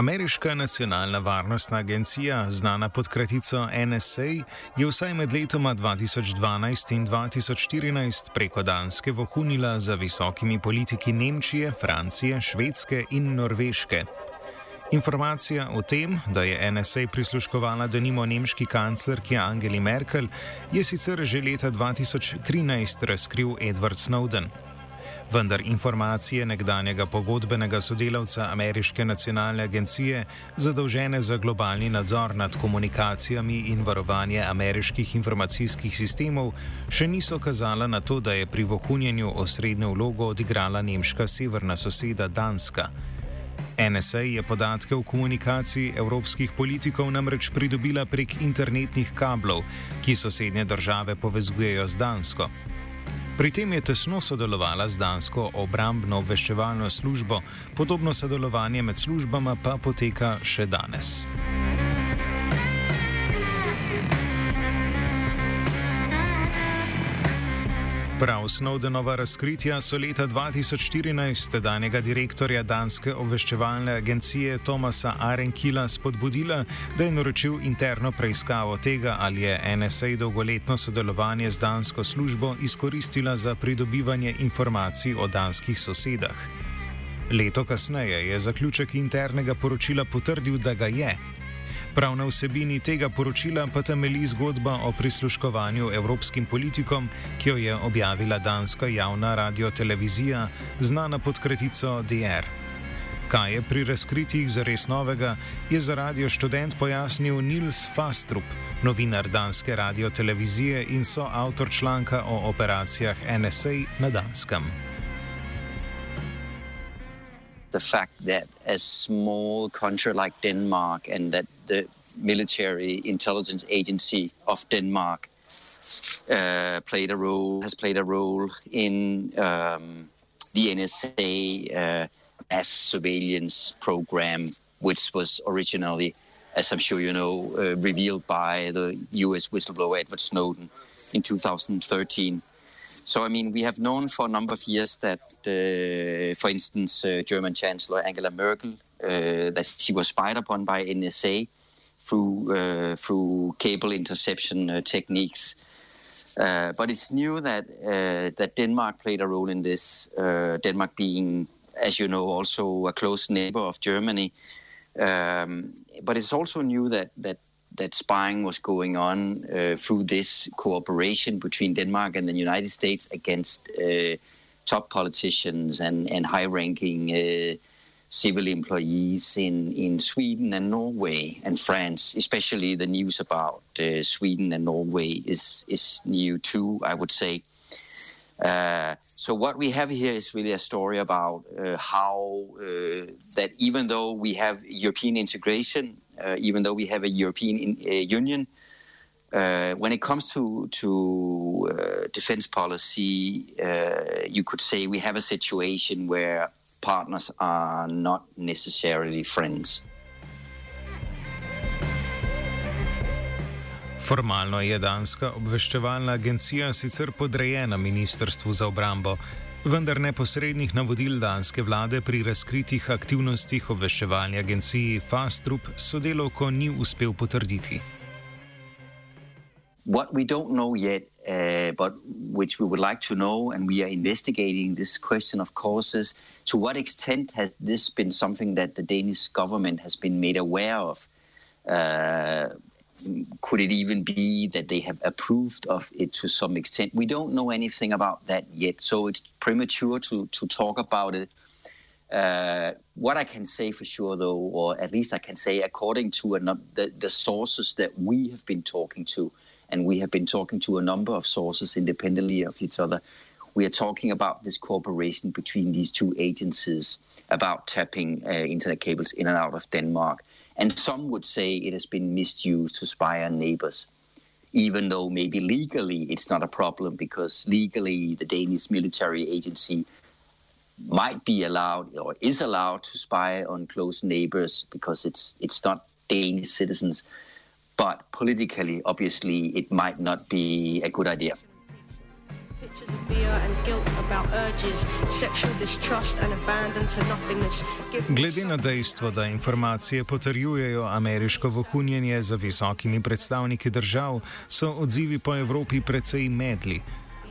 Ameriška nacionalna varnostna agencija, znana pod kratico NSA, je vsaj med letoma 2012 in 2014 preko Danske vohunila za visokimi politiki Nemčije, Francije, Švedske in Norveške. Informacija o tem, da je NSA prisluškovala denimo nemški kanclerki Angeli Merkel, je sicer že leta 2013 razkril Edward Snowden vendar informacije nekdanjega pogodbenega sodelavca Ameriške nacionalne agencije, zadolžene za globalni nadzor nad komunikacijami in varovanje ameriških informacijskih sistemov, še niso kazala na to, da je pri vohunjenju osrednjo vlogo odigrala nemška severna soseda Danska. NSA je podatke o komunikaciji evropskih politikov namreč pridobila prek internetnih kablov, ki sosednje države povezujejo z Dansko. Pri tem je tesno sodelovala z dansko obrambno obveščevalno službo, podobno sodelovanje med službama pa poteka še danes. Prav Snowdenova razkritja so leta 2014 danjega direktorja danske obveščevalne agencije Tomasa Arenkila spodbudila, da je naročil interno preiskavo tega, ali je NSA dolgoletno sodelovanje z dansko službo izkoristila za pridobivanje informacij o danskih sosedah. Leto kasneje je zaključek internega poročila potrdil, da ga je. Prav na vsebini tega poročila pa temelji zgodba o prisluškovanju evropskim politikom, ki jo je objavila danska javna radio-televizija, znana pod kratico DR. Kaj je pri razkritjih zares novega, je za radio študent pojasnil Nils Fastrup, novinar danske radio-televizije in soavtor članka o operacijah NSA na Danskem. The fact that a small country like Denmark and that the military intelligence agency of Denmark uh, played a role has played a role in um, the NSA uh, surveillance program, which was originally, as I'm sure you know, uh, revealed by the U.S. whistleblower Edward Snowden in 2013. So, I mean, we have known for a number of years that, uh, for instance, uh, German Chancellor Angela Merkel, uh, that she was spied upon by NSA through uh, through cable interception uh, techniques. Uh, but it's new that that Denmark played a role in this. Denmark being, as you know, also a close neighbor of Germany. Um, but it's also new that that that spying was going on uh, through this cooperation between Denmark and the United States against uh, top politicians and, and high ranking uh, civil employees in, in Sweden and Norway and France. Especially the news about uh, Sweden and Norway is, is new too, I would say. Uh, so what we have here is really a story about uh, how that even though we have European integration, even though we have a European in, uh, Union, when it comes to to defense policy, you could say we have a situation where partners are not necessarily friends. Formalno je danska obveščevalna agencija sicer podrejena Ministrstvu za obrambo, vendar neposrednih navodil danske vlade pri razkritih aktivnostih obveščevalni agenciji Fastrup sodelovko ni uspel potrditi. What we don't know yet, uh, but which we would like to know, and we are investigating this question, of course, is to what extent has this been something that the Danish government has been made aware of? Uh, could it even be that they have approved of it to some extent? We don't know anything about that yet, so it's premature to to talk about it. Uh, what I can say for sure, though, or at least I can say, according to num- the, the sources that we have been talking to, and we have been talking to a number of sources independently of each other, we are talking about this cooperation between these two agencies about tapping uh, internet cables in and out of Denmark. And some would say it has been misused to spy on neighbors, even though maybe legally it's not a problem because legally the Danish military agency might be allowed or is allowed to spy on close neighbors because it's it's not Danish citizens. But politically, obviously, it might not be a good idea. Glede na dejstvo, da informacije potrjujejo ameriško vohunjenje za visokimi predstavniki držav, so odzivi po Evropi precej medli.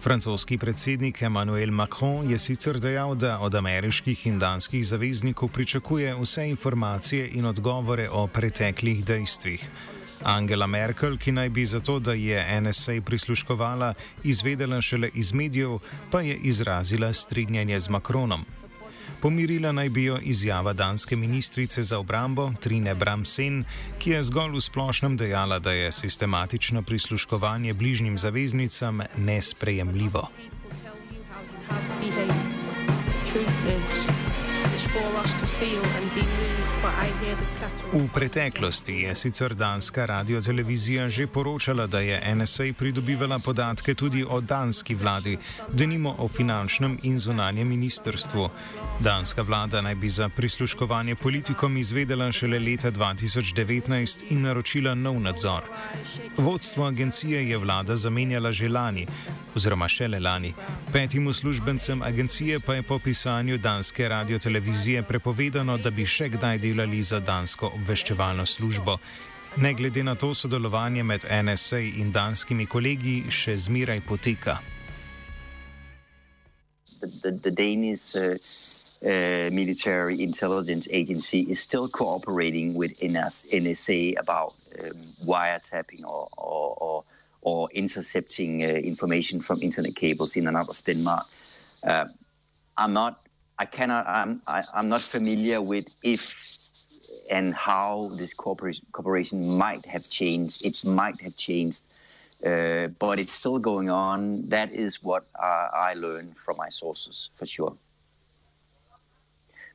Francoski predsednik Emmanuel Macron je sicer dejal, da od ameriških in danskih zaveznikov pričakuje vse informacije in odgovore o preteklih dejstvih. Angela Merkel, ki naj bi zato, da je NSA prisluškovala, izvedela šele iz medijev, pa je izrazila strinjanje z Macronom. Pomirila naj bi jo izjava danske ministrice za obrambo Trine Bramsen, ki je zgolj v splošnem dejala, da je sistematično prisluškovanje bližnjim zaveznicam nesprejemljivo. V preteklosti je sicer danska radiotelevizija že poročala, da je NSA pridobivala podatke tudi o danski vladi, denimo o finančnem in zunanjem ministrstvu. Danska vlada naj bi za prisluškovanje politikom izvedela šele leta 2019 in naročila nov nadzor. Vodstvo agencije je vlada zamenjala že lani, oziroma šele lani. Petim uslužbencem agencije pa je po pisanju danske radiotelevizije prepovedano, da bi še kdaj delali za dansko obveščevalno službo. Ne glede na to, sodelovanje med NSA in danskimi kolegi še zmeraj poteka. The, the, the Danish, uh... uh, military intelligence agency is still cooperating with NS, NSA about um, wiretapping or, or, or, or intercepting uh, information from internet cables in and out of Denmark. Uh, I'm not, I cannot, I'm, I, am i am not familiar with if and how this cooperation, might have changed. It might have changed. Uh, but it's still going on. That is what I learned from my sources, for sure.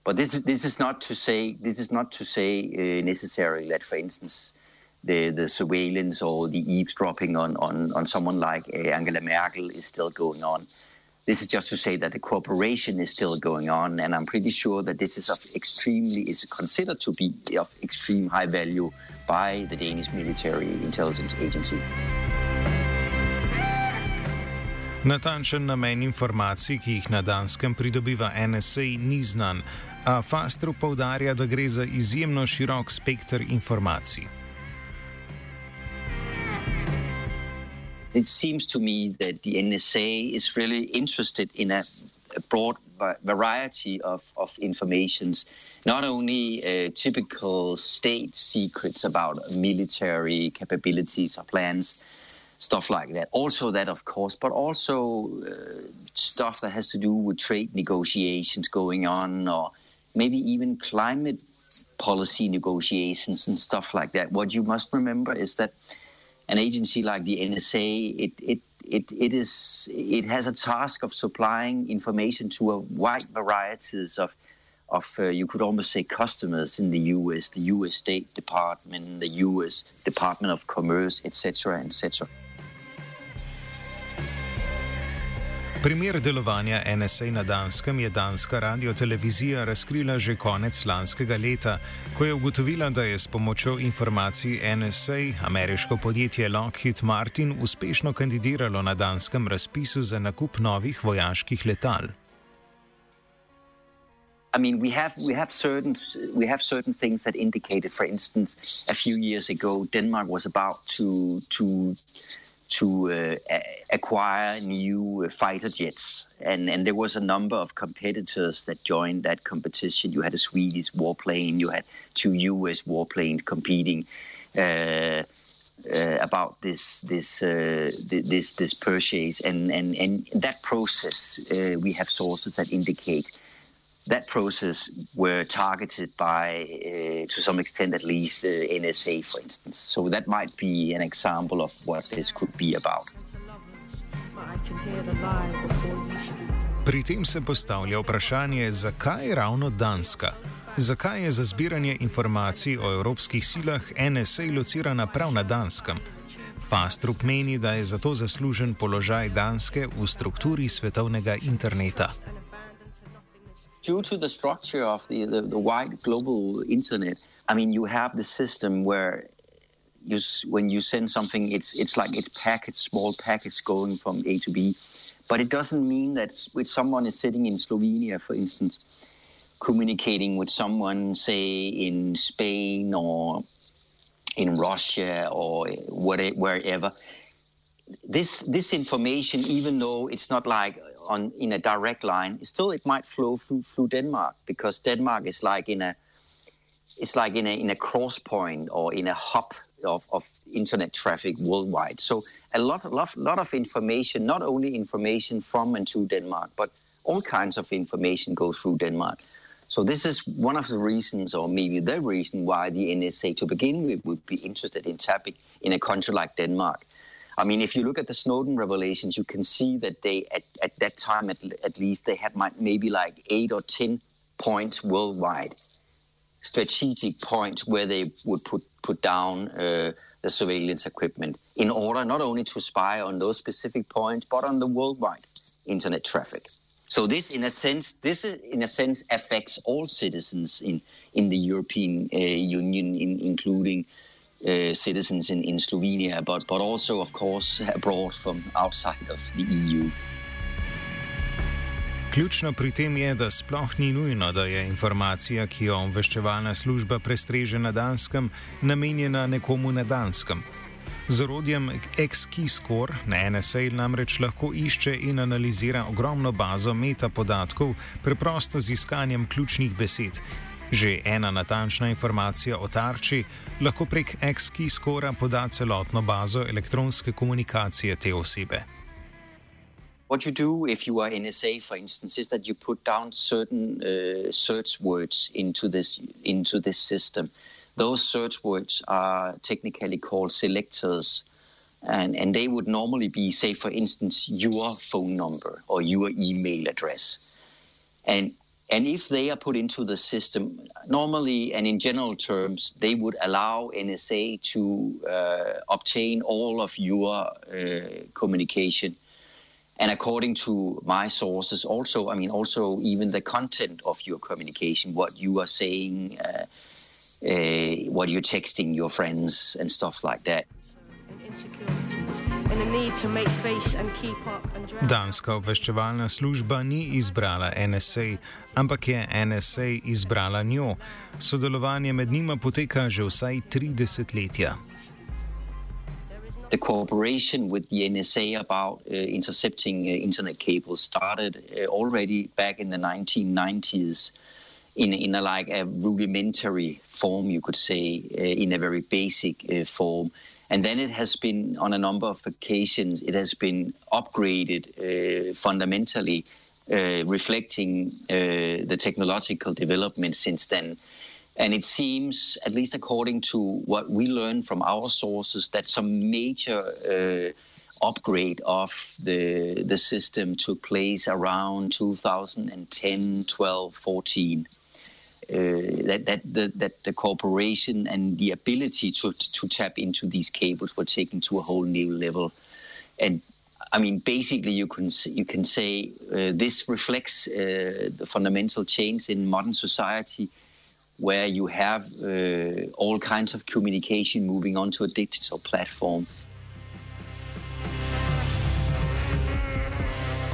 But this is this is not to say this is not to say uh, necessarily that, for instance, the the surveillance or the eavesdropping on on on someone like uh, Angela Merkel is still going on. This is just to say that the cooperation is still going on, and I'm pretty sure that this is of extremely is considered to be of extreme high value by the Danish military intelligence agency. Natančen namen informacij, ki jih na Danskem pridobiva NSA, ni znan, a Fastru poudarja, da gre za izjemno širok spekter informacij. It seems to me that the NSA is really interested in a, a broad variety of, of informations, not only uh, typical state secrets about military capabilities or plans, stuff like that. Also, that, of course, but also uh, stuff that has to do with trade negotiations going on or maybe even climate policy negotiations and stuff like that. What you must remember is that an agency like the NSA, it, it, it, it, is, it has a task of supplying information to a wide varieties of, of uh, you could almost say customers in the US, the US State Department, the US Department of Commerce, etc., etc. Primer delovanja NSA na Danskem je danska radiotelevizija razkrila že konec lanskega leta, ko je ugotovila, da je s pomočjo informacij NSA ameriško podjetje Lockheed Martin uspešno kandidiralo na danskem razpisu za nakup novih vojaških letal. I mean, we have we have certain we have certain things that indicated, for instance, a few years ago, Denmark was about to to to uh, acquire new fighter jets. And, and there was a number of competitors that joined that competition. You had a Swedish warplane, you had two US warplanes competing. Uh, uh, about this this uh, this this purchase and and and that process uh, we have sources that indicate that process were targeted by, uh, to some extent at least, uh, NSA, for instance. So that might be an example of what this could be about. Pri tem se postavlja vprašanje, zakaj ravno Danska? Zakaj je za zbiranje informacij o evropskih silah NSA locirana prav na Danskem? Fastrup meni, da je zato zaslužen položaj Danske v strukturi svetovnega interneta. Due to the structure of the, the, the wide global internet, I mean, you have the system where you, when you send something, it's it's like it's packets, small packets going from A to B, but it doesn't mean that if someone is sitting in Slovenia, for instance, communicating with someone, say in Spain or in Russia or whatever, wherever. This this information, even though it's not like on in a direct line, still it might flow through through Denmark because Denmark is like in a it's like in a in a cross point or in a hub of, of internet traffic worldwide. So a lot, lot, lot of information, not only information from and to Denmark, but all kinds of information goes through Denmark. So this is one of the reasons, or maybe the reason, why the NSA to begin with would be interested in tapping in a country like Denmark. I mean, if you look at the Snowden revelations, you can see that they, at, at that time at, at least, they had maybe like eight or ten points worldwide, strategic points where they would put put down uh, the surveillance equipment in order not only to spy on those specific points, but on the worldwide internet traffic. So this, in a sense, this in a sense affects all citizens in in the European uh, Union, in, including citizens in, in Slovenia, but but also, of course, abroad from outside of the EU. Ključno pri tem je, da sploh ni nujno, da je informacija, ki jo obveščevalna služba prestreže na Danskem, namenjena nekomu na Danskem. Z orodjem XKeyscore na NSA namreč lahko išče in analizira ogromno bazo metapodatkov preprosto z iskanjem ključnih besed. Že ena natančna informacija o tarči lahko prek XKeyscora poda celotno bazo elektronske komunikacije te osebe. What you do if you are NSA, for instance, is that you put down certain uh, search words into this into this system. Those search words are technically called selectors. And, and they would normally be, say, for instance, your phone number or your email address. And, and if they are put into the system, normally and in general terms, they would allow NSA to uh, obtain all of your uh, communication. And according to my sources, also, I mean, also even the content of your communication, what you are saying. Uh, uh, what you're texting your friends and stuff like that. Danska obveščevalna služba ni izbrala NSA, ampak je NSA izbrala njo. Sodelovanje med njima poteka že vsaj tri desetletja. The cooperation with the NSA about uh, intercepting uh, internet cables started uh, already back in the 1990s. in in a like a rudimentary form, you could say, uh, in a very basic uh, form. And then it has been on a number of occasions. It has been upgraded uh, fundamentally, uh, reflecting uh, the technological development since then. And it seems, at least according to what we learned from our sources, that some major uh, upgrade of the the system took place around 2010, 12, 14. Uh, that that the, that the cooperation and the ability to to tap into these cables were taken to a whole new level, and I mean basically you can you can say uh, this reflects uh, the fundamental change in modern society, where you have uh, all kinds of communication moving onto a digital platform.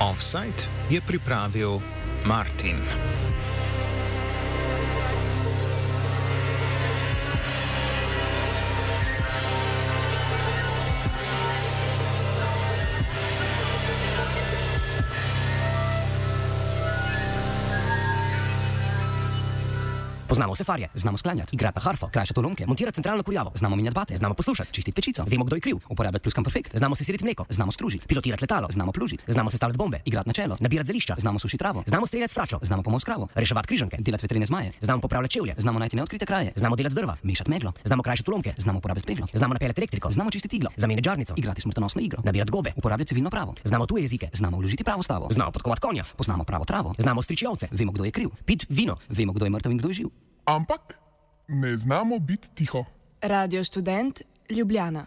Offsite je pripravil Martin. Poznamo sefarje, znamo sklanjati, igrati harfo, krajšati ulomke, montirati centralno kurjavo, znamo menjati bate, znamo poslušati, čistiti pečico, vemo, kdo je kriv, uporabljati pluskan perfekt, znamo se siriti mleko, znamo stružiti, pilotirati letalo, znamo plužiti, znamo sestavljati bombe, igrati na čelo, nabirati zelišča, znamo sušiti travo, znamo streljati fračo, znamo pomoč kravo, reševati križanke, delati vetrine zmaje, znamo popravljati čevlje, znamo najti neodkrite kraje, znamo delati drva, mešati meglo, znamo krajšati ulomke, znamo uporabljati peglo, znamo napeljati elektriko, znamo čistiti iglo, zamenjati žarnico, igrati smrtonosno igro, nabirati gobe, uporabljati civilno pravo, znamo tuje jezike, znamo vložiti pravo stavo, znamo podkovati konja, poznamo pravo travo, znamo striči ovce, vemo, kdo je kriv, pit vino, vemo, kdo je mrtev in kdo je živ. Ampak ne znamo biti tiho. Radio študent Ljubljana.